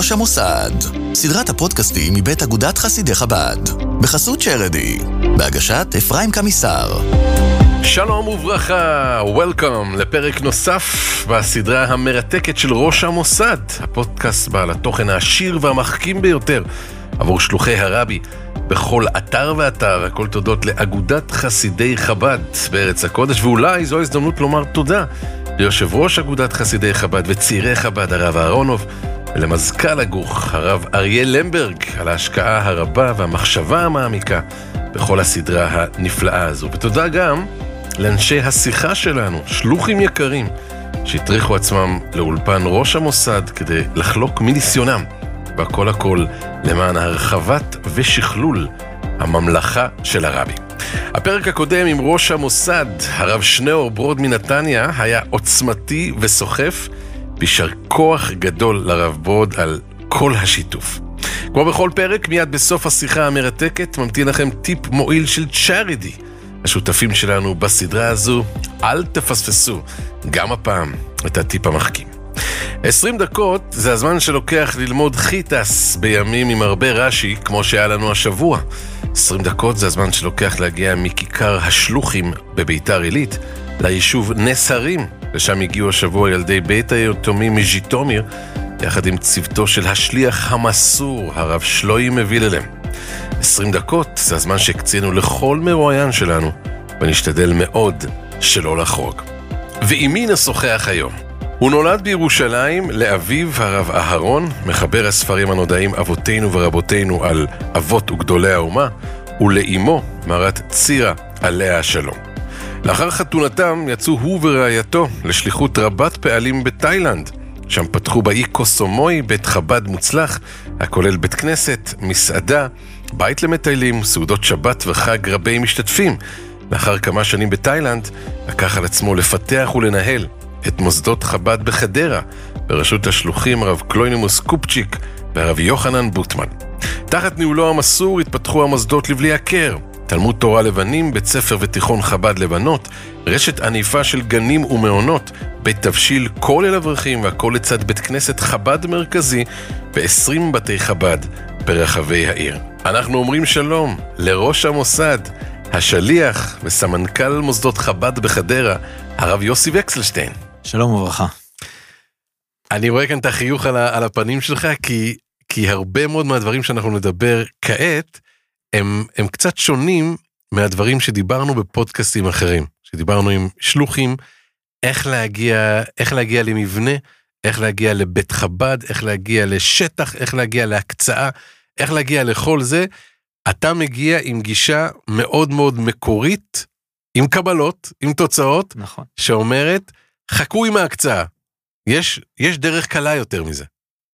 ראש המוסד, סדרת הפודקאסטים מבית אגודת חסידי חב"ד, בחסות שרדי, בהגשת אפרים קמיסר. שלום וברכה, וולקאם לפרק נוסף בסדרה המרתקת של ראש המוסד, הפודקאסט בעל התוכן העשיר והמחכים ביותר עבור שלוחי הרבי בכל אתר ואתר, הכל תודות לאגודת חסידי חב"ד בארץ הקודש, ואולי זו הזדמנות לומר תודה ליושב ראש אגודת חסידי חב"ד וצעירי חב"ד, הרב אהרונוב, ולמזכ"ל הגוך, הרב אריה למברג, על ההשקעה הרבה והמחשבה המעמיקה בכל הסדרה הנפלאה הזו. ותודה גם לאנשי השיחה שלנו, שלוחים יקרים, שהטריחו עצמם לאולפן ראש המוסד כדי לחלוק מניסיונם, והכל הכל למען הרחבת ושכלול הממלכה של הרבי. הפרק הקודם עם ראש המוסד, הרב שניאור ברוד מנתניה, היה עוצמתי וסוחף, ויישר כוח גדול לרב ברוד על כל השיתוף. כמו בכל פרק, מיד בסוף השיחה המרתקת, ממתין לכם טיפ מועיל של צ'ארידי. השותפים שלנו בסדרה הזו, אל תפספסו, גם הפעם, את הטיפ המחכים. 20 דקות זה הזמן שלוקח ללמוד חיטס בימים עם הרבה רש"י, כמו שהיה לנו השבוע. 20 דקות זה הזמן שלוקח להגיע מכיכר השלוחים בביתר עילית ליישוב נס הרים, לשם הגיעו השבוע ילדי בית היתומים מז'יטומיר, יחד עם צוותו של השליח המסור, הרב שלוי מביללם. 20 דקות זה הזמן שהקצינו לכל מרואיין שלנו, ונשתדל מאוד שלא לחרוג. ועם מי נשוחח היום? הוא נולד בירושלים לאביו הרב אהרון, מחבר הספרים הנודעים אבותינו ורבותינו על אבות וגדולי האומה, ולאמו, מרת צירה, עליה השלום. לאחר חתונתם יצאו הוא ורעייתו לשליחות רבת פעלים בתאילנד. שם פתחו באי קוסומוי בית חב"ד מוצלח, הכולל בית כנסת, מסעדה, בית למטיילים, סעודות שבת וחג רבי משתתפים. לאחר כמה שנים בתאילנד, לקח על עצמו לפתח ולנהל את מוסדות חב"ד בחדרה, בראשות השלוחים הרב קלוינימוס קופצ'יק והרב יוחנן בוטמן. תחת ניהולו המסור התפתחו המוסדות לבלי הכר, תלמוד תורה לבנים, בית ספר ותיכון חב"ד לבנות, רשת עניפה של גנים ומעונות, בית תבשיל כל אל אברכים והכל לצד בית כנסת חב"ד מרכזי ו-20 בתי חב"ד ברחבי העיר. אנחנו אומרים שלום לראש המוסד, השליח וסמנכ"ל מוסדות חב"ד בחדרה, הרב יוסי וקסלשטיין. שלום וברכה. אני רואה כאן את החיוך על, על הפנים שלך, כי, כי הרבה מאוד מהדברים שאנחנו נדבר כעת, הם, הם קצת שונים מהדברים שדיברנו בפודקאסטים אחרים, שדיברנו עם שלוחים, איך להגיע, איך להגיע למבנה, איך להגיע לבית חב"ד, איך להגיע לשטח, איך להגיע להקצאה, איך להגיע לכל זה. אתה מגיע עם גישה מאוד מאוד מקורית, עם קבלות, עם תוצאות, נכון. שאומרת, חכו עם ההקצאה. יש, יש דרך קלה יותר מזה.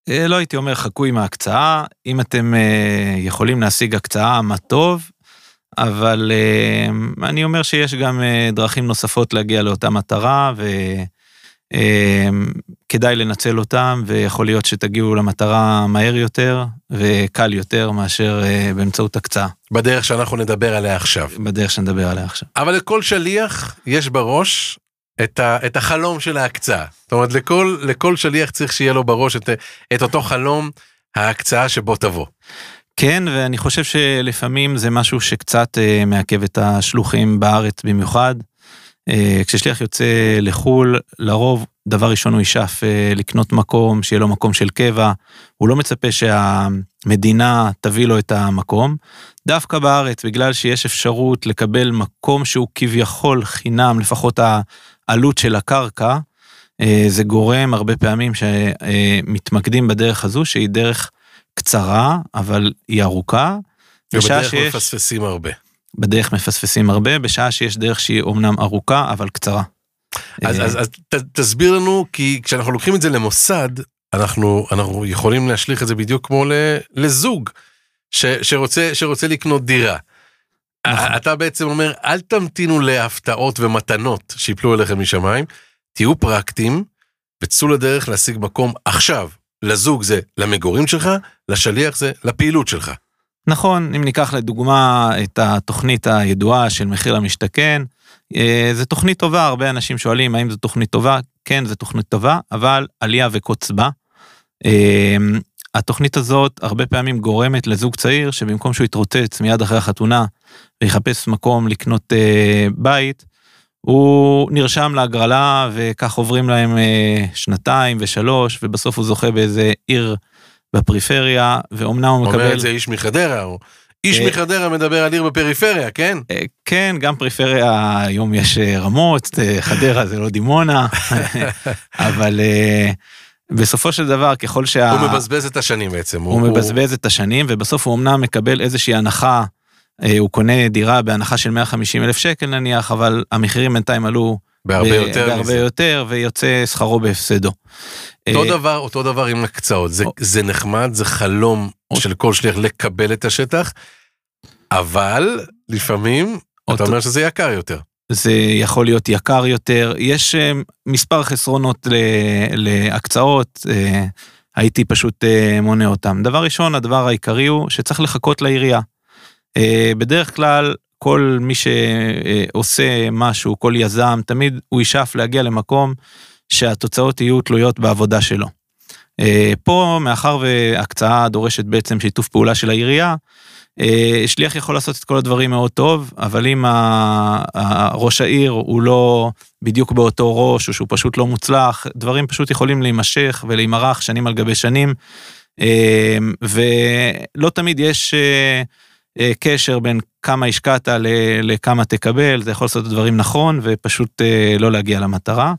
אה, לא הייתי אומר חכו עם ההקצאה, אם אתם אה, יכולים להשיג הקצאה, מה טוב, אבל אה, אני אומר שיש גם דרכים נוספות להגיע לאותה מטרה, וכדאי לנצל אותם, ויכול להיות שתגיעו למטרה מהר יותר וקל יותר מאשר באמצעות הקצאה. בדרך שאנחנו נדבר עליה עכשיו. בדרך שנדבר עליה עכשיו. אבל לכל שליח יש בראש את, ה, את החלום של ההקצאה. זאת אומרת, לכל, לכל שליח צריך שיהיה לו בראש את, את אותו חלום, ההקצאה שבו תבוא. כן, ואני חושב שלפעמים זה משהו שקצת uh, מעכב את השלוחים בארץ במיוחד. Uh, כששליח יוצא לחו"ל, לרוב, דבר ראשון הוא ישאף uh, לקנות מקום, שיהיה לו מקום של קבע. הוא לא מצפה שהמדינה תביא לו את המקום. דווקא בארץ, בגלל שיש אפשרות לקבל מקום שהוא כביכול חינם, לפחות העלות של הקרקע, אה, זה גורם הרבה פעמים שמתמקדים בדרך הזו, שהיא דרך קצרה, אבל היא ארוכה. ובדרך שיש, מפספסים הרבה. בדרך מפספסים הרבה, בשעה שיש דרך שהיא אומנם ארוכה, אבל קצרה. אז, אז, אז ת, תסביר לנו, כי כשאנחנו לוקחים את זה למוסד, אנחנו, אנחנו יכולים להשליך את זה בדיוק כמו לזוג ש, שרוצה, שרוצה לקנות דירה. נכון. אתה בעצם אומר, אל תמתינו להפתעות ומתנות שיפלו אליכם משמיים, תהיו פרקטיים וצאו לדרך להשיג מקום עכשיו. לזוג זה למגורים שלך, לשליח זה לפעילות שלך. נכון, אם ניקח לדוגמה את התוכנית הידועה של מחיר למשתכן, אה, זו תוכנית טובה, הרבה אנשים שואלים האם זו תוכנית טובה, כן זו תוכנית טובה, אבל עלייה וקוץ בה. התוכנית הזאת הרבה פעמים גורמת לזוג צעיר שבמקום שהוא יתרוצץ מיד אחרי החתונה ויחפש מקום לקנות אה, בית, הוא נרשם להגרלה וכך עוברים להם אה, שנתיים ושלוש ובסוף הוא זוכה באיזה עיר בפריפריה ואומנם הוא מקבל... אומר את זה איש מחדרה, או איש אה, מחדרה מדבר על עיר בפריפריה, כן? אה, כן, גם פריפריה, היום יש אה, רמות, חדרה זה לא דימונה, אבל בסופו של דבר, ככל שה... הוא מבזבז את השנים בעצם. הוא מבזבז את השנים, ובסוף הוא אמנם מקבל איזושהי הנחה, אה, הוא קונה דירה בהנחה של 150 אלף שקל נניח, אבל המחירים בינתיים עלו בהרבה ב- יותר בהרבה מזה. יותר, ויוצא שכרו בהפסדו. אותו אה, דבר, אותו דבר עם הקצאות, זה, זה נחמד, זה חלום של כל שליח לקבל את השטח, אבל לפעמים אתה אומר שזה יקר יותר. זה יכול להיות יקר יותר. יש אה, מספר חסרונות להקצאות, אה, הייתי פשוט אה, מונה אותם. דבר ראשון, הדבר העיקרי הוא שצריך לחכות לעירייה. בדרך כלל, כל מי שעושה משהו, כל יזם, תמיד הוא ישאף להגיע למקום שהתוצאות יהיו תלויות בעבודה שלו. פה, מאחר והקצאה דורשת בעצם שיתוף פעולה של העירייה, שליח יכול לעשות את כל הדברים מאוד טוב, אבל אם ראש העיר הוא לא בדיוק באותו ראש, או שהוא פשוט לא מוצלח, דברים פשוט יכולים להימשך ולהימרח שנים על גבי שנים, אה, ולא תמיד יש אה, אה, קשר בין כמה השקעת לכמה תקבל, זה יכול לעשות את הדברים נכון ופשוט אה, לא להגיע למטרה.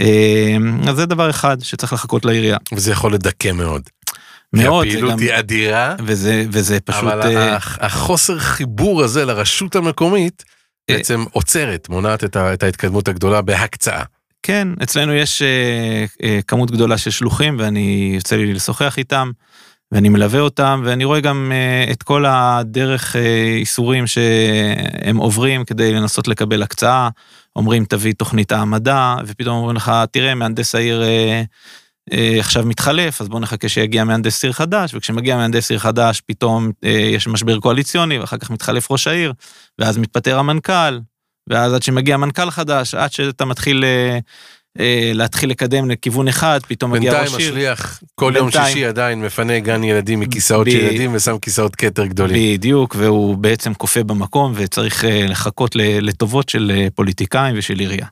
אה, אז זה דבר אחד שצריך לחכות לעירייה. וזה יכול לדכא מאוד. מאוד, הפעילות גם- היא אדירה, וזה, וזה פשוט... אבל הח- החוסר חיבור הזה לרשות המקומית אה, בעצם עוצרת, מונעת את ה- את ההתקדמות הגדולה בהקצאה. כן, אצלנו יש אה, אה, כמות גדולה של שלוחים ואני יוצא לי לשוחח איתם ואני מלווה אותם ואני רואה גם אה, את כל הדרך אה, איסורים שהם עוברים כדי לנסות לקבל הקצאה. אומרים תביא תוכנית העמדה ופתאום אומרים לך תראה מהנדס העיר אה, עכשיו מתחלף אז בוא נחכה שיגיע מהנדס עיר חדש וכשמגיע מהנדס עיר חדש פתאום אה, יש משבר קואליציוני ואחר כך מתחלף ראש העיר ואז מתפטר המנכ"ל ואז עד שמגיע מנכ"ל חדש, עד שאתה מתחיל אה, אה, להתחיל לקדם לכיוון אחד, פתאום מגיע בינתיים ראש עיר. השליח כל יום בינתיים. שישי עדיין מפנה גן ילדים מכיסאות ב- של ילדים ושם כיסאות כתר גדולים. בדיוק, והוא בעצם כופה במקום וצריך אה, לחכות לטובות של אה, פוליטיקאים ושל עירייה.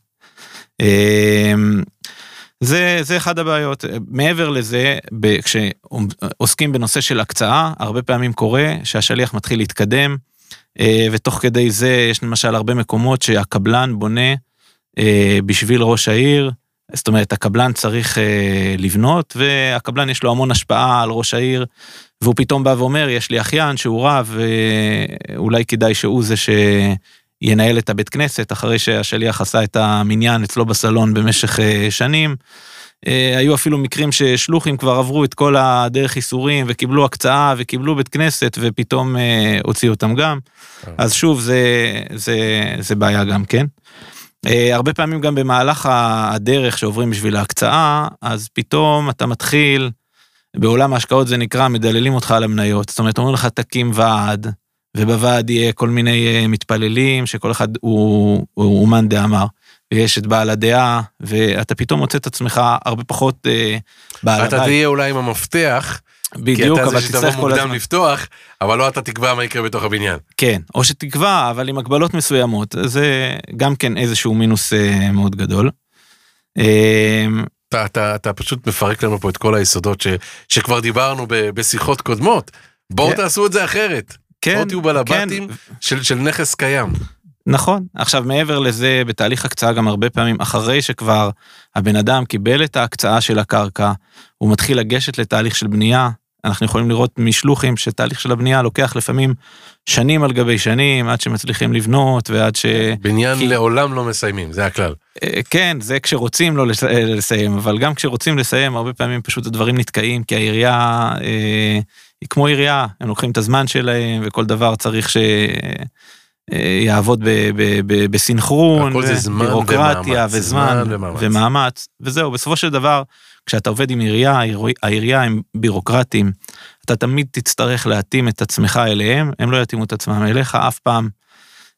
זה, זה אחד הבעיות. מעבר לזה, ב- כשעוסקים בנושא של הקצאה, הרבה פעמים קורה שהשליח מתחיל להתקדם, אה, ותוך כדי זה יש למשל הרבה מקומות שהקבלן בונה אה, בשביל ראש העיר, זאת אומרת הקבלן צריך אה, לבנות והקבלן יש לו המון השפעה על ראש העיר והוא פתאום בא ואומר יש לי אחיין שהוא רב ואולי כדאי שהוא זה שינהל את הבית כנסת אחרי שהשליח עשה את המניין אצלו בסלון במשך אה, שנים. אה, היו אפילו מקרים ששלוחים כבר עברו את כל הדרך איסורים וקיבלו הקצאה וקיבלו בית כנסת ופתאום אה, הוציאו אותם גם. אז שוב זה זה זה בעיה גם כן. אה, הרבה פעמים גם במהלך הדרך שעוברים בשביל ההקצאה אז פתאום אתה מתחיל בעולם ההשקעות זה נקרא מדללים אותך על המניות זאת אומרת אומרים לך תקים ועד ובוועד יהיה כל מיני אה, מתפללים שכל אחד הוא הוא אומן דאמר ויש את בעל הדעה ואתה פתאום מוצא את עצמך הרבה פחות אה, בעל אתה הבית. תהיה אולי עם המפתח, כי בדיוק אתה אבל זה שתבוא תצטרך כל מוקדם הזמן לפתוח, אבל לא אתה תקבע מה יקרה בתוך הבניין. כן, או שתקבע, אבל עם הגבלות מסוימות, זה גם כן איזשהו מינוס אה, מאוד גדול. אה, אתה, אתה, אתה פשוט מפרק לנו פה את כל היסודות ש, שכבר דיברנו ב, בשיחות קודמות. בואו כן. תעשו את זה אחרת. כן, בואו תהיו בעל כן, של, של נכס קיים. נכון. עכשיו, מעבר לזה, בתהליך הקצאה גם הרבה פעמים, אחרי שכבר הבן אדם קיבל את ההקצאה של הקרקע, הוא מתחיל לגשת לתהליך של בנייה. אנחנו יכולים לראות משלוחים שתהליך של הבנייה לוקח לפעמים שנים על גבי שנים, עד שמצליחים לבנות ועד ש... בניין כי- לעולם לא מסיימים, זה הכלל. אה, כן, זה כשרוצים לא לס- אה, לסיים, אבל גם כשרוצים לסיים, הרבה פעמים פשוט הדברים נתקעים, כי העירייה אה, היא כמו עירייה, הם לוקחים את הזמן שלהם, וכל דבר צריך שיעבוד בסינכרון, הכל זה זמן בירוקרטיה וזמן זמן ומאמץ. ומאמץ, וזהו, בסופו של דבר, כשאתה עובד עם עירייה, העיר- העירייה הם בירוקרטים, אתה תמיד תצטרך להתאים את עצמך אליהם, הם לא יתאימו את עצמם אליך אף פעם.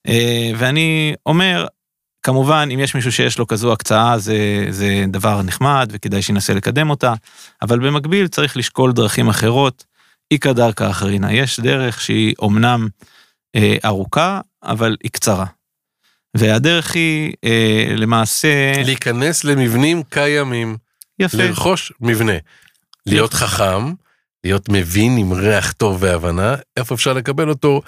אה, ואני אומר, כמובן, אם יש מישהו שיש לו כזו הקצאה, זה, זה דבר נחמד וכדאי שינסה לקדם אותה, אבל במקביל צריך לשקול דרכים אחרות. איכא דרכא אחרינה, יש דרך שהיא אומנם אה, ארוכה, אבל היא קצרה. והדרך היא אה, למעשה... להיכנס למבנים קיימים, יפה. לרכוש מבנה, להיות חכם, להיות מבין עם ריח טוב והבנה, איפה אפשר לקבל אותו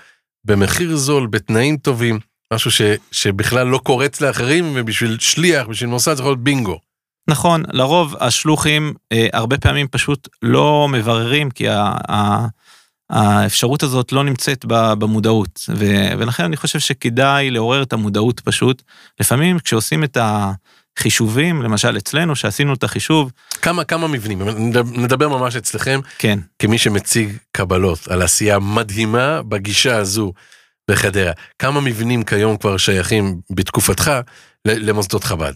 במחיר זול, בתנאים טובים, משהו ש, שבכלל לא קורץ לאחרים, ובשביל שליח, בשביל מוסד, זה יכול להיות בינגו. נכון, לרוב השלוחים אה, הרבה פעמים פשוט לא מבררים, כי ה, ה, האפשרות הזאת לא נמצאת במודעות, ו, ולכן אני חושב שכדאי לעורר את המודעות פשוט. לפעמים כשעושים את החישובים, למשל אצלנו, שעשינו את החישוב, כמה, כמה מבנים, נדבר, ממש אצלכם, כן, כמי שמציג קבלות על עשייה מדהימה בגישה הזו בחדרה. כמה מבנים כיום כבר שייכים בתקופתך למוסדות חב"ד?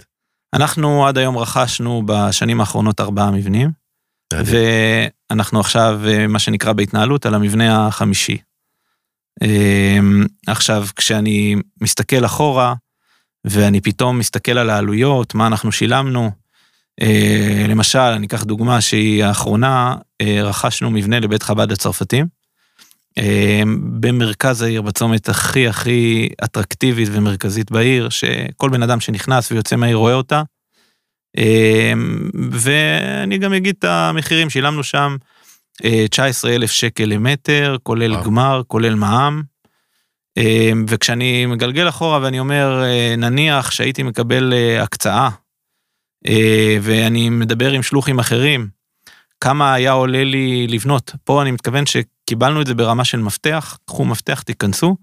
אנחנו עד היום רכשנו בשנים האחרונות ארבעה מבנים, ואנחנו עכשיו, אה, מה שנקרא בהתנהלות, על המבנה החמישי. אה, עכשיו, כשאני מסתכל אחורה, ואני פתאום מסתכל על העלויות, מה אנחנו שילמנו, אה, למשל, אני אקח דוגמה שהיא האחרונה, רכשנו מבנה לבית חב"ד הצרפתים, במרכז העיר, בצומת הכי הכי אטרקטיבית ומרכזית בעיר, שכל בן אדם שנכנס ויוצא מהעיר רואה אותה. ואני גם אגיד את המחירים, שילמנו שם 19 אלף שקל למטר, כולל וואו. גמר, כולל מע"מ. וכשאני מגלגל אחורה ואני אומר, נניח שהייתי מקבל אה, הקצאה, אה, ואני מדבר עם שלוחים אחרים, כמה היה עולה לי לבנות. פה אני מתכוון שקיבלנו את זה ברמה של מפתח, קחו מפתח, תיכנסו.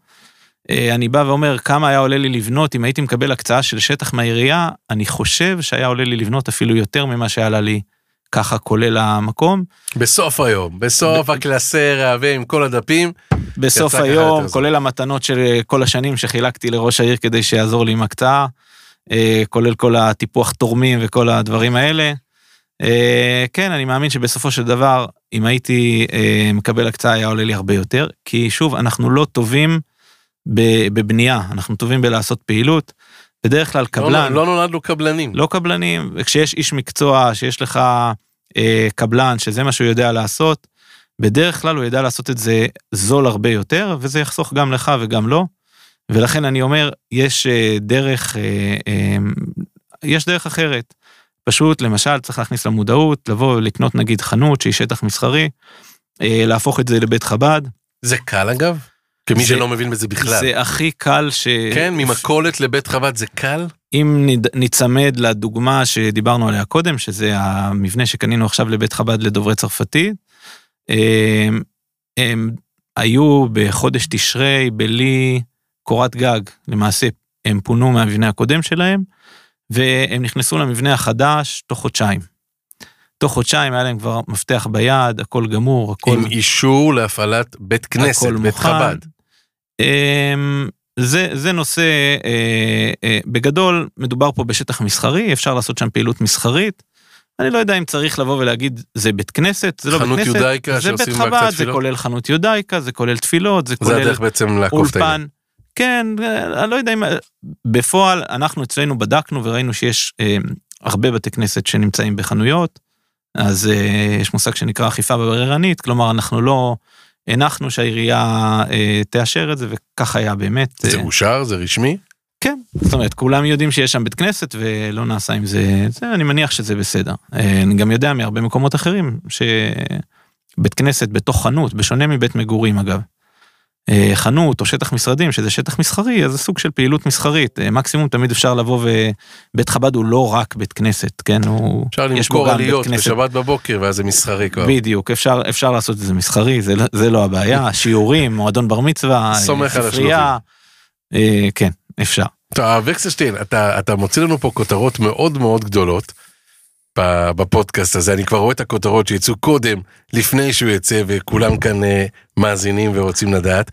אה, אני בא ואומר, כמה היה עולה לי לבנות אם הייתי מקבל הקצאה של שטח מהעירייה, אני חושב שהיה עולה לי לבנות אפילו יותר ממה שעלה לי ככה כולל המקום. בסוף היום, בסוף הקלסר העבה עם כל הדפים, בסוף היום. כולל המתנות של אה, כל השנים שחילקתי לראש העיר כדי שיעזור לי עם הקצאה, אה, כולל כל הטיפוח תורמים וכל הדברים האלה. כן, אני מאמין שבסופו של דבר, אם הייתי אה, מקבל הקצאה, היה עולה לי הרבה יותר, כי שוב, אנחנו לא טובים בבנייה, אנחנו טובים בלעשות פעילות. בדרך כלל לא, קבלן, לא נולדנו קבלנים. לא קבלנים, וכשיש איש מקצוע, שיש לך אה, קבלן, שזה מה שהוא יודע לעשות, בדרך כלל הוא ידע לעשות את זה זול הרבה יותר, וזה יחסוך גם לך וגם לו. ולכן אני אומר, יש אה, דרך, אה, אה, יש דרך אחרת. פשוט, למשל, צריך להכניס למודעות, לבוא ולקנות נגיד חנות שהיא שטח מסחרי, אה, להפוך את זה לבית חב"ד. זה קל אגב? כמי זה- שלא מבין בזה בכלל. זה הכי קל ש... כן, ממכולת לבית חב"ד זה קל? אם ניצמד לדוגמה שדיברנו עליה קודם, שזה המבנה שקנינו עכשיו לבית חב"ד לדוברי צרפתית, הם, הם היו בחודש תשרי בלי קורת גג, למעשה הם פונו מהמבנה הקודם שלהם, והם נכנסו למבנה החדש תוך חודשיים. תוך חודשיים היה להם כבר מפתח ביד, הכל גמור, הכל... עם אישור להפעלת בית כנסת, הכל בית מוכן. חב"ד. אמ, זה, זה נושא, אה, אה, בגדול מדובר פה בשטח מסחרי, אפשר לעשות שם פעילות מסחרית. אני לא יודע אם צריך לבוא ולהגיד זה בית כנסת, זה לא בית כנסת, זה בית חב"ד, זה? כולל חנות יודאיקה, זה כולל תפילות, זה זה כולל הדרך בעצם לעקוף את העניין. כן, אה, אני לא יודע אם... בפועל, אנחנו אצלנו בדקנו וראינו שיש אה, הרבה בתי כנסת שנמצאים בחנויות, אז אה, יש מושג שנקרא אכיפה בררנית, כלומר, אנחנו לא הנחנו שהעירייה אה, תאשר את זה, וכך היה באמת. זה אה, אושר? זה רשמי? כן, זאת אומרת, כולם יודעים שיש שם בית כנסת ולא נעשה עם זה, זה אני מניח שזה בסדר. אה, אני גם יודע מהרבה מקומות אחרים שבית כנסת בתוך חנות, בשונה מבית מגורים אגב, חנות או שטח משרדים, שזה שטח מסחרי, אז זה סוג של פעילות מסחרית. אה, מקסימום תמיד אפשר לבוא ובית חב"ד הוא לא רק בית כנסת, כן? הוא... אפשר למכור עליות. בשבת בבוקר ואז זה מסחרי כבר. בדיוק, אפשר, אפשר לעשות את זה מסחרי, זה, לא- זה לא הבעיה, שיעורים, מועדון בר מצווה, אה, ספרייה, אה, כן, אפשר. טוב, וקסלשטיין, אתה, אתה מוציא לנו פה כותרות מאוד מאוד גדולות בפודקאסט הזה, אני כבר רואה את הכותרות שיצאו קודם, לפני שהוא יצא, וכולם כאן אה, מאזינים ורוצים לדעת.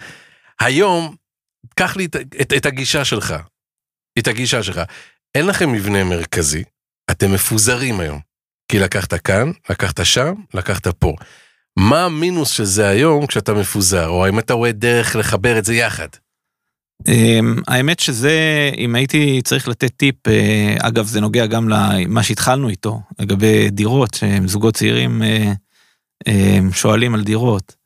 היום, קח לי את, את, את הגישה שלך, את הגישה שלך. אין לכם מבנה מרכזי, אתם מפוזרים היום. כי לקחת כאן, לקחת שם, לקחת פה. מה המינוס של זה היום כשאתה מפוזר, או האם אתה רואה דרך לחבר את זה יחד? אמ, האמת שזה, אם הייתי צריך לתת טיפ, אה, אגב זה נוגע גם למה שהתחלנו איתו, לגבי דירות, זוגות צעירים אה, אה, שואלים על דירות.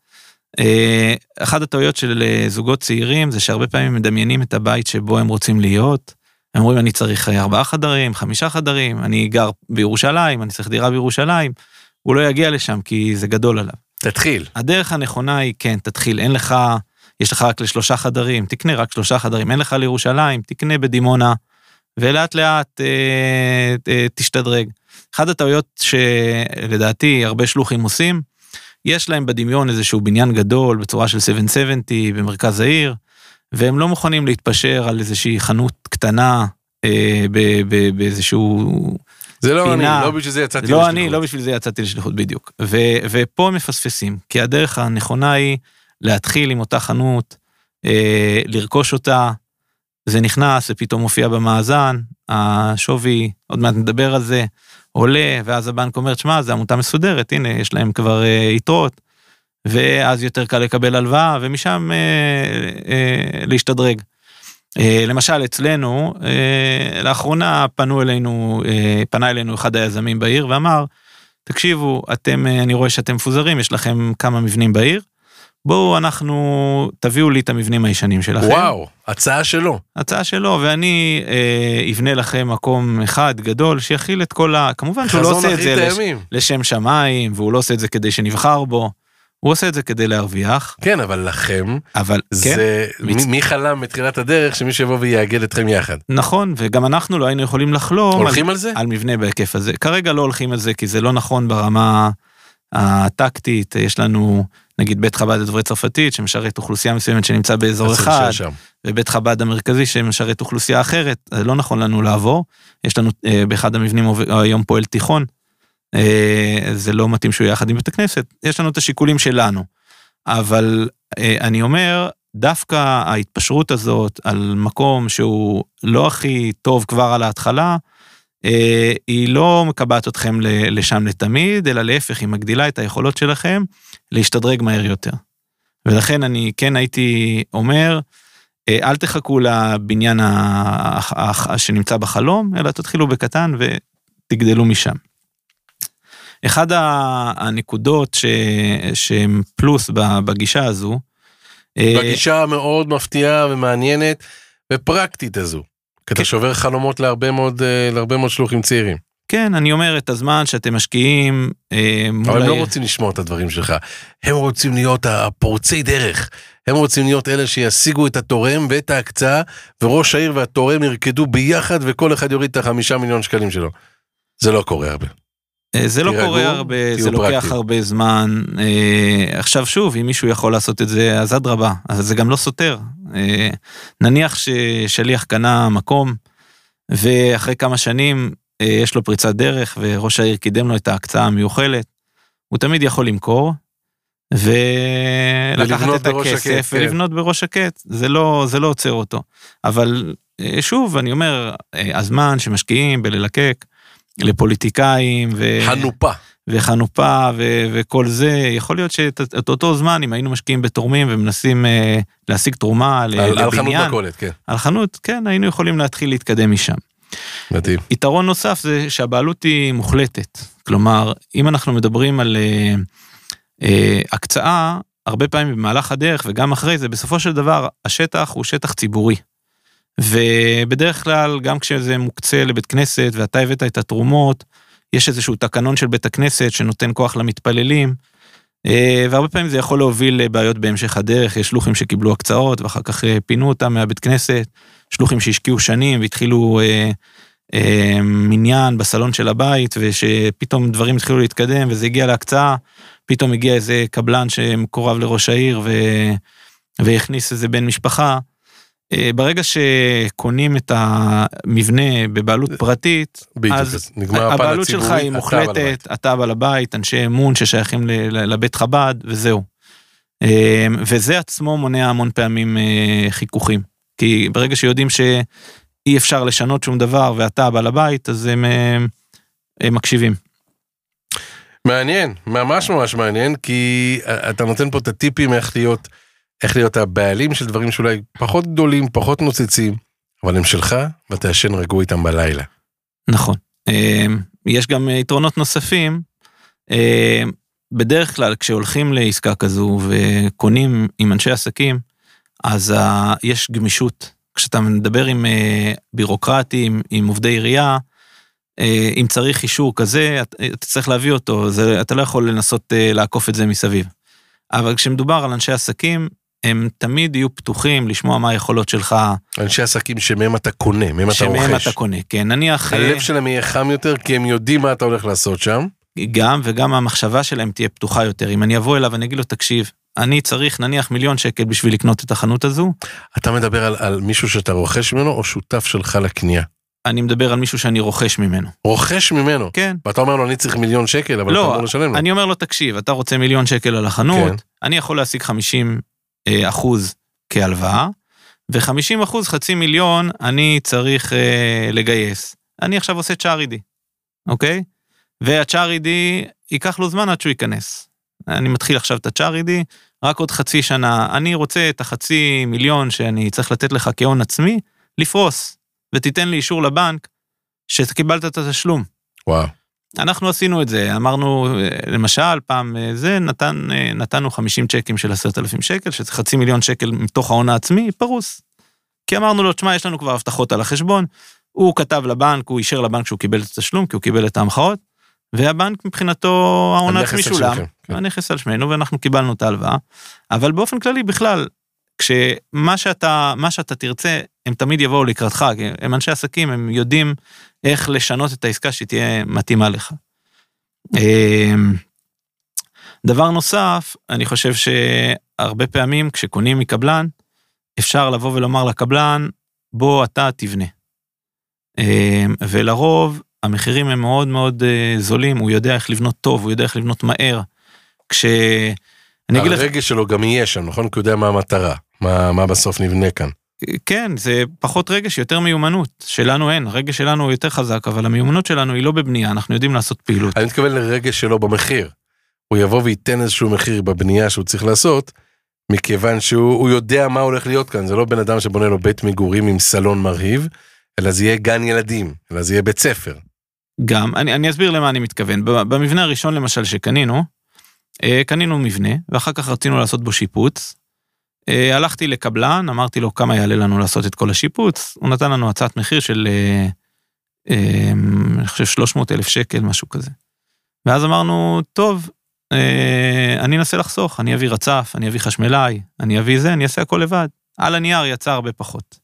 אחת הטעויות של זוגות צעירים זה שהרבה פעמים מדמיינים את הבית שבו הם רוצים להיות. הם אומרים אני צריך ארבעה חדרים, חמישה חדרים, אני גר בירושלים, אני צריך דירה בירושלים. הוא לא יגיע לשם כי זה גדול עליו. תתחיל. הדרך הנכונה היא כן, תתחיל, אין לך... יש לך רק לשלושה חדרים, תקנה רק שלושה חדרים, אין לך לירושלים, תקנה בדימונה, ולאט לאט אה, אה, תשתדרג. אחת הטעויות שלדעתי הרבה שלוחים עושים, יש להם בדמיון איזשהו בניין גדול בצורה של 770 במרכז העיר, והם לא מוכנים להתפשר על איזושהי חנות קטנה אה, באיזשהו... זה לא פינה. אני, לא בשביל זה יצאתי לא לשליחות. לא אני, לא בשביל זה יצאתי לשליחות, בדיוק. ו, ופה מפספסים, כי הדרך הנכונה היא להתחיל עם אותה חנות, אה, לרכוש אותה, זה נכנס ופתאום מופיע במאזן, השווי, עוד מעט נדבר על זה, עולה, ואז הבנק אומר, שמע, זו עמותה מסודרת, הנה, יש להם כבר אה, יתרות, ואז יותר קל לקבל הלוואה, ומשם אה, אה, להשתדרג. אה, למשל, אצלנו, אה, לאחרונה פנו אלינו, אה, פנה אלינו אחד היזמים בעיר ואמר, תקשיבו, אתם, אה, אני רואה שאתם מפוזרים, יש לכם כמה מבנים בעיר, בואו אנחנו, תביאו לי את המבנים הישנים שלכם. וואו, הצעה שלו. הצעה שלו, ואני אה, אבנה לכם מקום אחד גדול שיכיל את כל ה... כמובן שהוא לא עושה את זה לש, לשם שמיים, והוא לא עושה את זה כדי שנבחר בו. הוא עושה את זה כדי להרוויח. כן, אבל לכם, אבל זה, כן, מי, מי חלם בתחילת הדרך שמישהו יבוא ויאגד אתכם יחד? נכון, וגם אנחנו לא היינו יכולים לחלום הולכים על, על זה? על מבנה בהיקף הזה. כרגע לא הולכים על זה כי זה לא נכון ברמה הטקטית, יש לנו נגיד בית חב"ד לדוברי צרפתית שמשרת אוכלוסייה מסוימת שנמצא באזור אחד, ובית חב"ד המרכזי שמשרת אוכלוסייה אחרת, זה לא נכון לנו לעבור. יש לנו אה, באחד המבנים היום פועל תיכון, אה, זה לא מתאים שהוא יחד עם בית הכנסת, יש לנו את השיקולים שלנו. אבל אה, אני אומר, דווקא ההתפשרות הזאת על מקום שהוא לא הכי טוב כבר על ההתחלה, אה, היא לא מקבעת אתכם לשם לתמיד, אלא להפך, היא מגדילה את היכולות שלכם להשתדרג מהר יותר. ולכן אני כן הייתי אומר, אה, אל תחכו לבניין שנמצא בחלום, אלא תתחילו בקטן ותגדלו משם. אחד הנקודות שהן פלוס בגישה הזו, אה, בגישה המאוד מפתיעה ומעניינת ופרקטית הזו. כי אתה כן. שובר חלומות להרבה מאוד, אה, להרבה מאוד שלוחים צעירים. כן, אני אומר את הזמן שאתם משקיעים אה, מול... אבל הם לא רוצים לשמוע את הדברים שלך. הם רוצים להיות הפורצי דרך. הם רוצים להיות אלה שישיגו את התורם ואת ההקצאה, וראש העיר והתורם ירקדו ביחד וכל אחד יוריד את החמישה מיליון שקלים שלו. זה לא קורה הרבה. אה, זה לא קורה הרבה, זה לוקח הרבה זמן. עכשיו שוב, אם מישהו יכול לעשות את זה, אז אדרבה, אז זה גם לא סותר. אה, נניח ששליח קנה מקום, ואחרי כמה שנים אה, יש לו פריצת דרך, וראש העיר קידם לו את ההקצאה המיוחלת, הוא תמיד יכול למכור, ולקחת את הכסף הקט, כן. ולבנות כן. בראש שקט, זה לא, זה לא עוצר אותו. אבל אה, שוב, אני אומר, הזמן שמשקיעים בללקק לפוליטיקאים, ו... חנופה. וחנופה ו- וכל זה, יכול להיות שאת אותו זמן, אם היינו משקיעים בתורמים ומנסים אה, להשיג תרומה על, לבניין, על חנות מכולת, כן. על חנות, כן, היינו יכולים להתחיל להתקדם משם. מדהים. יתרון נוסף זה שהבעלות היא מוחלטת. כלומר, אם אנחנו מדברים על אה, אה, הקצאה, הרבה פעמים במהלך הדרך וגם אחרי זה, בסופו של דבר השטח הוא שטח ציבורי. ובדרך כלל, גם כשזה מוקצה לבית כנסת ואתה הבאת את התרומות, יש איזשהו תקנון של בית הכנסת שנותן כוח למתפללים, אה, והרבה פעמים זה יכול להוביל לבעיות בהמשך הדרך, יש שלוחים שקיבלו הקצאות ואחר כך אה, פינו אותם מהבית כנסת, שלוחים שהשקיעו שנים והתחילו אה, אה, מניין בסלון של הבית, ושפתאום דברים התחילו להתקדם וזה הגיע להקצאה, פתאום הגיע איזה קבלן שמקורב לראש העיר ו... והכניס איזה בן משפחה, ברגע שקונים את המבנה בבעלות פרטית, בדיוק, אז הבעלות שלך היא מוחלטת, אתה בעל הבית, אנשי אמון ששייכים לבית חב"ד, וזהו. אה, וזה עצמו מונע המון פעמים אה, חיכוכים. כי ברגע שיודעים שאי אפשר לשנות שום דבר ואתה בעל הבית, אז הם, הם מקשיבים. מעניין, ממש ממש מעניין, כי אתה נותן פה את הטיפים איך להיות איך להיות הבעלים של דברים שאולי פחות גדולים, פחות נוצצים, אבל הם שלך, ואתה ישן רגוע איתם בלילה. נכון. אה, יש גם יתרונות נוספים. אה, בדרך כלל כשהולכים לעסקה כזו וקונים עם אנשי עסקים, אז יש גמישות. כשאתה מדבר עם בירוקרטים, עם עובדי עירייה, אם צריך אישור כזה, אתה צריך להביא אותו, זה, אתה לא יכול לנסות לעקוף את זה מסביב. אבל כשמדובר על אנשי עסקים, הם תמיד יהיו פתוחים לשמוע מה היכולות שלך. אנשי עסקים שמהם אתה קונה, מהם אתה רוכש. שמהם אתה קונה, כן, נניח... הלב שלהם יהיה חם יותר כי הם יודעים מה אתה הולך לעשות שם. גם, וגם המחשבה שלהם תהיה פתוחה יותר. אם אני אבוא אליו ואני אגיד לו, תקשיב, אני צריך נניח מיליון שקל בשביל לקנות את החנות הזו. אתה מדבר על, על מישהו שאתה רוכש ממנו או שותף שלך לקנייה? אני מדבר על מישהו שאני רוכש ממנו. רוכש ממנו? כן. ואתה אומר לו, אני צריך מיליון שקל, אבל לא, אתה אמור לשלם לו. אני אומר לו, תקשיב, אתה רוצה מיליון שקל על החנות, כן. אני יכול להשיג 50 אה, אחוז כהלוואה, ו-50 אחוז, חצי מיליון, אני צריך אה, לגייס. אני עכשיו עושה צ'ארידי, אוקיי? והצ'ארידי, ייקח לו זמן עד שהוא ייכנס. אני מתחיל עכשיו את הצ'ארידי, רק עוד חצי שנה, אני רוצה את החצי מיליון שאני צריך לתת לך כהון עצמי, לפרוס, ותיתן לי אישור לבנק שקיבלת את התשלום. וואו. אנחנו עשינו את זה, אמרנו, למשל, פעם זה, נתן, נתנו 50 צ'קים של 10,000 שקל, שזה חצי מיליון שקל מתוך ההון העצמי, פרוס. כי אמרנו לו, תשמע, יש לנו כבר הבטחות על החשבון, הוא כתב לבנק, הוא אישר לבנק שהוא קיבל את התשלום, כי הוא קיבל את ההמחאות, והבנק מבחינתו ההון העצמי שולם, כן. הנכס על שמנו, ואנחנו קיבלנו את ההלוואה. אבל באופן כללי, בכלל, כשמה שאתה, מה שאתה תרצה, הם תמיד יבואו לקראתך, כי הם אנשי עסקים, הם יודעים איך לשנות את העסקה שתהיה מתאימה לך. אמ, דבר נוסף, אני חושב שהרבה פעמים כשקונים מקבלן, אפשר לבוא ולומר לקבלן, בוא אתה תבנה. אמ, ולרוב המחירים הם מאוד מאוד אה, זולים, הוא יודע איך לבנות טוב, הוא יודע איך לבנות מהר. כש... הרגש לך... שלו גם יהיה שם, נכון? כי הוא יודע מה המטרה, מה, מה בסוף נבנה כאן. כן, זה פחות רגש, יותר מיומנות. שלנו אין, הרגש שלנו הוא יותר חזק, אבל המיומנות שלנו היא לא בבנייה, אנחנו יודעים לעשות פעילות. אני מתכוון לרגש שלו במחיר. הוא יבוא וייתן איזשהו מחיר בבנייה שהוא צריך לעשות, מכיוון שהוא יודע מה הולך להיות כאן, זה לא בן אדם שבונה לו בית מגורים עם סלון מרהיב, אלא זה יהיה גן ילדים, אלא זה יהיה בית ספר. גם, אני, אני אסביר למה אני מתכוון. במבנה הראשון למשל שקנינו, אה, קנינו מבנה, ואחר כך רצינו לעשות בו שיפוץ, הלכתי לקבלן, אמרתי לו כמה יעלה לנו לעשות את כל השיפוץ, הוא נתן לנו הצעת מחיר של, אה, אה, אני חושב 300 אלף שקל, משהו כזה. ואז אמרנו, טוב, אני אנסה לחסוך, אני אביא רצף, אני אביא חשמלאי, אני אביא זה, אני אעשה הכל לבד. על הנייר יצא הרבה פחות.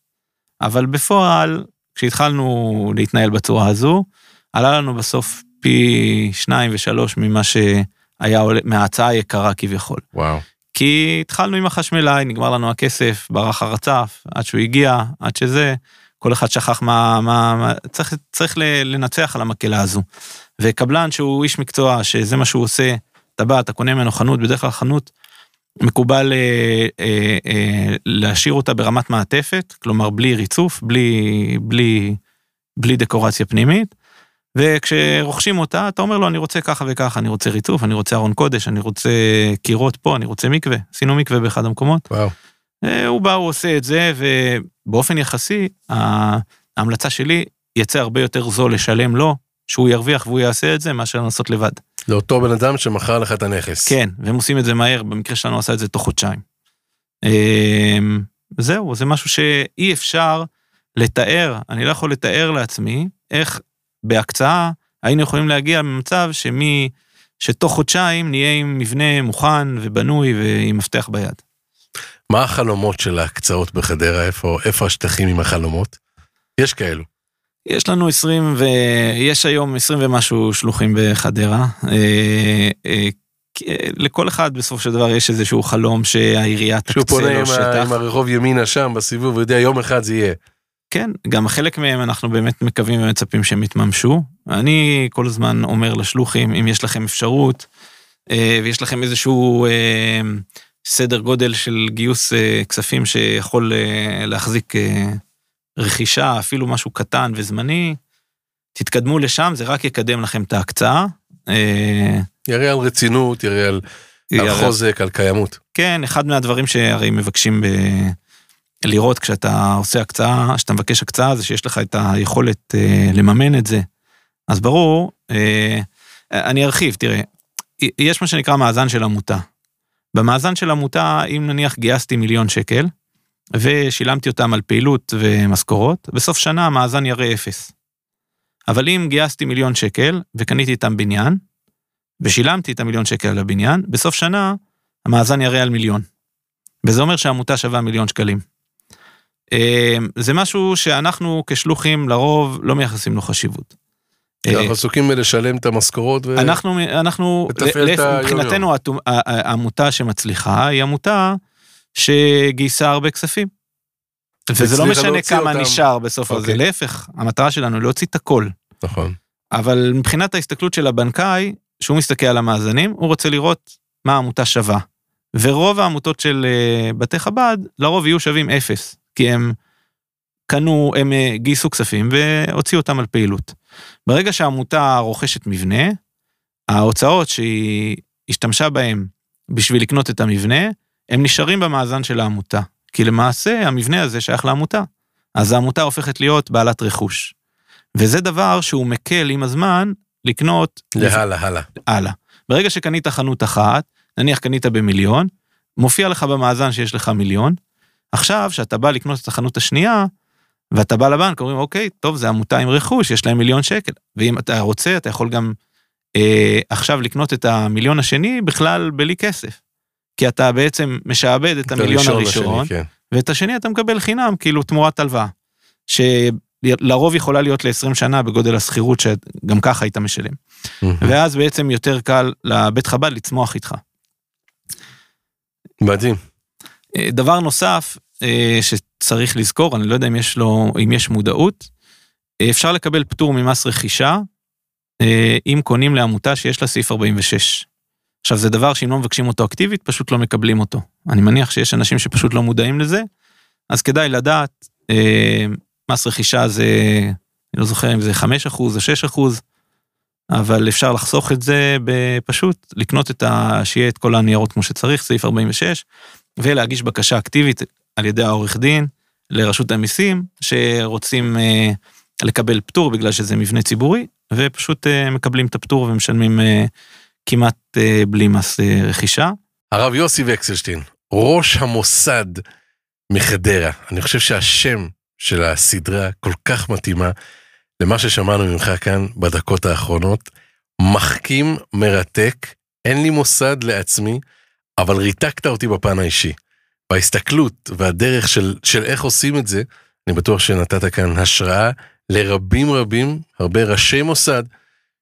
אבל בפועל, כשהתחלנו להתנהל בצורה הזו, עלה לנו בסוף פי שניים ושלוש ממה שהיה מההצעה היקרה כביכול. וואו. כי התחלנו עם החשמלאי, נגמר לנו הכסף, ברח הרצף, עד שהוא הגיע, עד שזה, כל אחד שכח מה, מה, מה צריך, צריך לנצח על המקהלה הזו. וקבלן שהוא איש מקצוע, שזה מה שהוא עושה, אתה בא, אתה קונה ממנו חנות, בדרך כלל חנות מקובל אה, אה, אה, להשאיר אותה ברמת מעטפת, כלומר בלי ריצוף, בלי, בלי, בלי דקורציה פנימית. וכשרוכשים אותה, אתה אומר לו, אני רוצה ככה וככה, אני רוצה ריצוף, אני רוצה ארון קודש, אני רוצה קירות פה, אני רוצה מקווה. עשינו מקווה באחד המקומות. וואו. אה, הוא בא, הוא עושה את זה, ובאופן יחסי, ההמלצה שלי, יצא הרבה יותר זול לשלם לו, שהוא ירוויח והוא יעשה את זה, מאשר לנסות לבד. לאותו בן אדם שמכר לך את הנכס. כן, והם עושים את זה מהר, במקרה שלנו עשה את זה תוך חודשיים. אמ, זהו, זה משהו שאי אפשר לתאר, אני לא יכול לתאר לעצמי איך בהקצאה, היינו יכולים להגיע למצב שמי, שתוך חודשיים נהיה עם מבנה מוכן ובנוי ועם מפתח ביד. מה החלומות של ההקצאות בחדרה? איפה, איפה השטחים עם החלומות? יש כאלו. יש לנו 20 ו... יש היום 20 ומשהו שלוחים בחדרה. אה, אה, לכל אחד בסופו של דבר יש איזשהו חלום שהעירייה תקצה לו שטח. שהוא פונה עם הרחוב ימינה שם בסיבוב, הוא יודע יום אחד זה יהיה. כן, גם חלק מהם אנחנו באמת מקווים ומצפים שהם יתממשו. אני כל הזמן אומר לשלוחים, אם יש לכם אפשרות, אה, ויש לכם איזשהו אה, סדר גודל של גיוס אה, כספים שיכול להחזיק רכישה, אפילו משהו קטן וזמני, תתקדמו לשם, זה רק יקדם לכם את ההקצאה. יראה על רצינות, יראה על על חוזק, על קיימות. כן, אחד מהדברים שהרי מבקשים ב... לראות כשאתה עושה הקצאה, כשאתה מבקש הקצאה, זה שיש לך את היכולת אה, לממן את זה. אז ברור, אה, אני ארחיב, תראה, יש מה שנקרא מאזן של עמותה. במאזן של עמותה, אם נניח גייסתי מיליון שקל, ושילמתי אותם על פעילות ומשכורות, בסוף שנה המאזן יראה אפס. אבל אם גייסתי מיליון שקל וקניתי איתם בניין, ושילמתי את המיליון שקל על הבניין, בסוף שנה המאזן יראה על מיליון. וזה אומר שהעמותה שווה מיליון שקלים. אה, זה משהו שאנחנו כשלוחים לרוב לא מייחסים לו חשיבות. אנחנו אה, עסוקים בלשלם את המשכורות ו... אנחנו, אנחנו, מבחינתנו העמותה שמצליחה היא עמותה שגייסה הרבה כספים. וזה לא משנה כמה אותם. נשאר בסוף הזה, אוקיי. להפך, המטרה שלנו היא להוציא את הכל. נכון. אבל מבחינת ההסתכלות של הבנקאי, שהוא מסתכל על המאזנים, הוא רוצה לראות מה העמותה שווה. ורוב העמותות של אה, בתי חב"ד, לרוב יהיו שווים אפס, כי הם קנו, הם אה, גייסו כספים והוציאו אותם על פעילות. ברגע שהעמותה רוכשת מבנה, ההוצאות שהיא השתמשה בהם בשביל לקנות את המבנה, הם נשארים במאזן של העמותה. כי למעשה המבנה הזה שייך לעמותה. אז העמותה הופכת להיות בעלת רכוש. וזה דבר שהוא מקל עם הזמן לקנות... להלאה, הלאה. הלאה. ברגע שקנית חנות אחת, נניח קנית במיליון, מופיע לך במאזן שיש לך מיליון, עכשיו, כשאתה בא לקנות את החנות השנייה, ואתה בא לבנק, אומרים, אוקיי, טוב, זה עמותה עם רכוש, יש להם מיליון שקל. ואם אתה רוצה, אתה יכול גם אה, עכשיו לקנות את המיליון השני בכלל בלי כסף. כי אתה בעצם משעבד את המיליון הראשון, השני, כן. ואת השני אתה מקבל חינם, כאילו תמורת הלוואה. שלרוב יכולה להיות ל-20 שנה בגודל השכירות שגם ככה היית משלם. ואז בעצם יותר קל לבית חב"ד לצמוח איתך. מדהים. אה, דבר נוסף אה, שצריך לזכור, אני לא יודע אם יש לו, אם יש מודעות, אה, אפשר לקבל פטור ממס רכישה אם קונים לעמותה שיש לה סעיף 46. עכשיו זה דבר שאם לא מבקשים אותו אקטיבית פשוט לא מקבלים אותו. אני מניח שיש אנשים שפשוט לא מודעים לזה, אז כדאי לדעת, מס רכישה זה, אני לא זוכר אם זה 5 אחוז או 6 אחוז, אבל אפשר לחסוך את זה בפשוט לקנות את ה... שיהיה את כל הניירות כמו שצריך, סעיף 46, ולהגיש בקשה אקטיבית על ידי העורך דין לרשות המיסים, שרוצים אה, לקבל פטור בגלל שזה מבנה ציבורי, ופשוט אה, מקבלים את הפטור ומשלמים אה, כמעט אה, בלי מס אה, רכישה. הרב יוסי וקסלשטיין, ראש המוסד מחדרה, אני חושב שהשם של הסדרה כל כך מתאימה למה ששמענו ממך כאן בדקות האחרונות. מחכים, מרתק, אין לי מוסד לעצמי, אבל ריתקת אותי בפן האישי. בהסתכלות והדרך של, של איך עושים את זה, אני בטוח שנתת כאן השראה לרבים רבים, הרבה ראשי מוסד,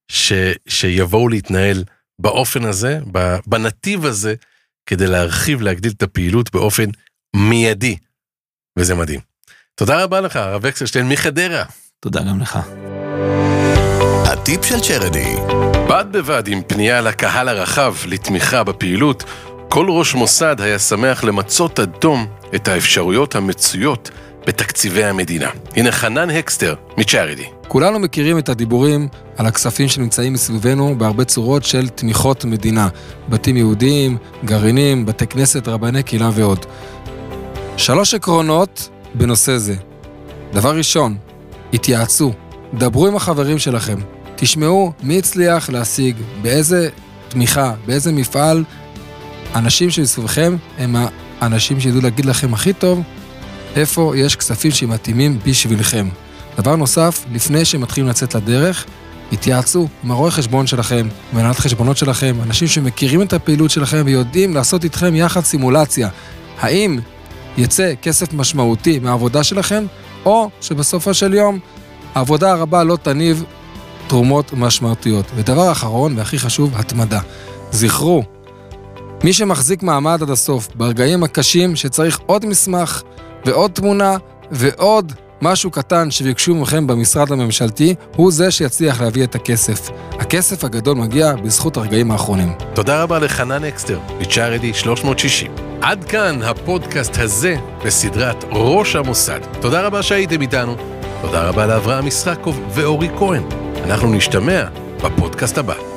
ש, שיבואו להתנהל באופן הזה, בנתיב הזה, כדי להרחיב, להגדיל את הפעילות באופן מיידי. וזה מדהים. תודה רבה לך, הרב אקסלשטיין מחדרה. תודה גם לך. הטיפ של צ'רדי. בד בבד עם פנייה לקהל הרחב לתמיכה בפעילות, כל ראש מוסד היה שמח למצות עד תום את האפשרויות המצויות בתקציבי המדינה. הנה חנן הקסטר מצ'ארידי. כולנו מכירים את הדיבורים על הכספים שנמצאים מסביבנו בהרבה צורות של תמיכות מדינה. בתים יהודיים, גרעינים, בתי כנסת, רבני קהילה ועוד. שלוש עקרונות בנושא זה. דבר ראשון, התייעצו, דברו עם החברים שלכם, תשמעו מי הצליח להשיג, באיזה תמיכה, באיזה מפעל האנשים שמסביבכם הם האנשים שידעו להגיד לכם הכי טוב איפה יש כספים שמתאימים בשבילכם. דבר נוסף, לפני שמתחילים לצאת לדרך, התייעצו עם הרואה חשבון שלכם, מנהלת חשבונות שלכם, אנשים שמכירים את הפעילות שלכם ויודעים לעשות איתכם יחד סימולציה. האם יצא כסף משמעותי מהעבודה שלכם, או שבסופו של יום העבודה הרבה לא תניב תרומות משמעותיות. ודבר אחרון והכי חשוב, התמדה. זכרו, מי שמחזיק מעמד עד הסוף, ברגעים הקשים שצריך עוד מסמך ועוד תמונה ועוד משהו קטן שביקשו מכם במשרד הממשלתי, הוא זה שיצליח להביא את הכסף. הכסף הגדול מגיע בזכות הרגעים האחרונים. תודה רבה לחנן אקסטר, מצ'ארדי 360. עד כאן הפודקאסט הזה בסדרת ראש המוסד. תודה רבה שהייתם איתנו. תודה רבה לאברהם ישחקוב ואורי כהן. אנחנו נשתמע בפודקאסט הבא.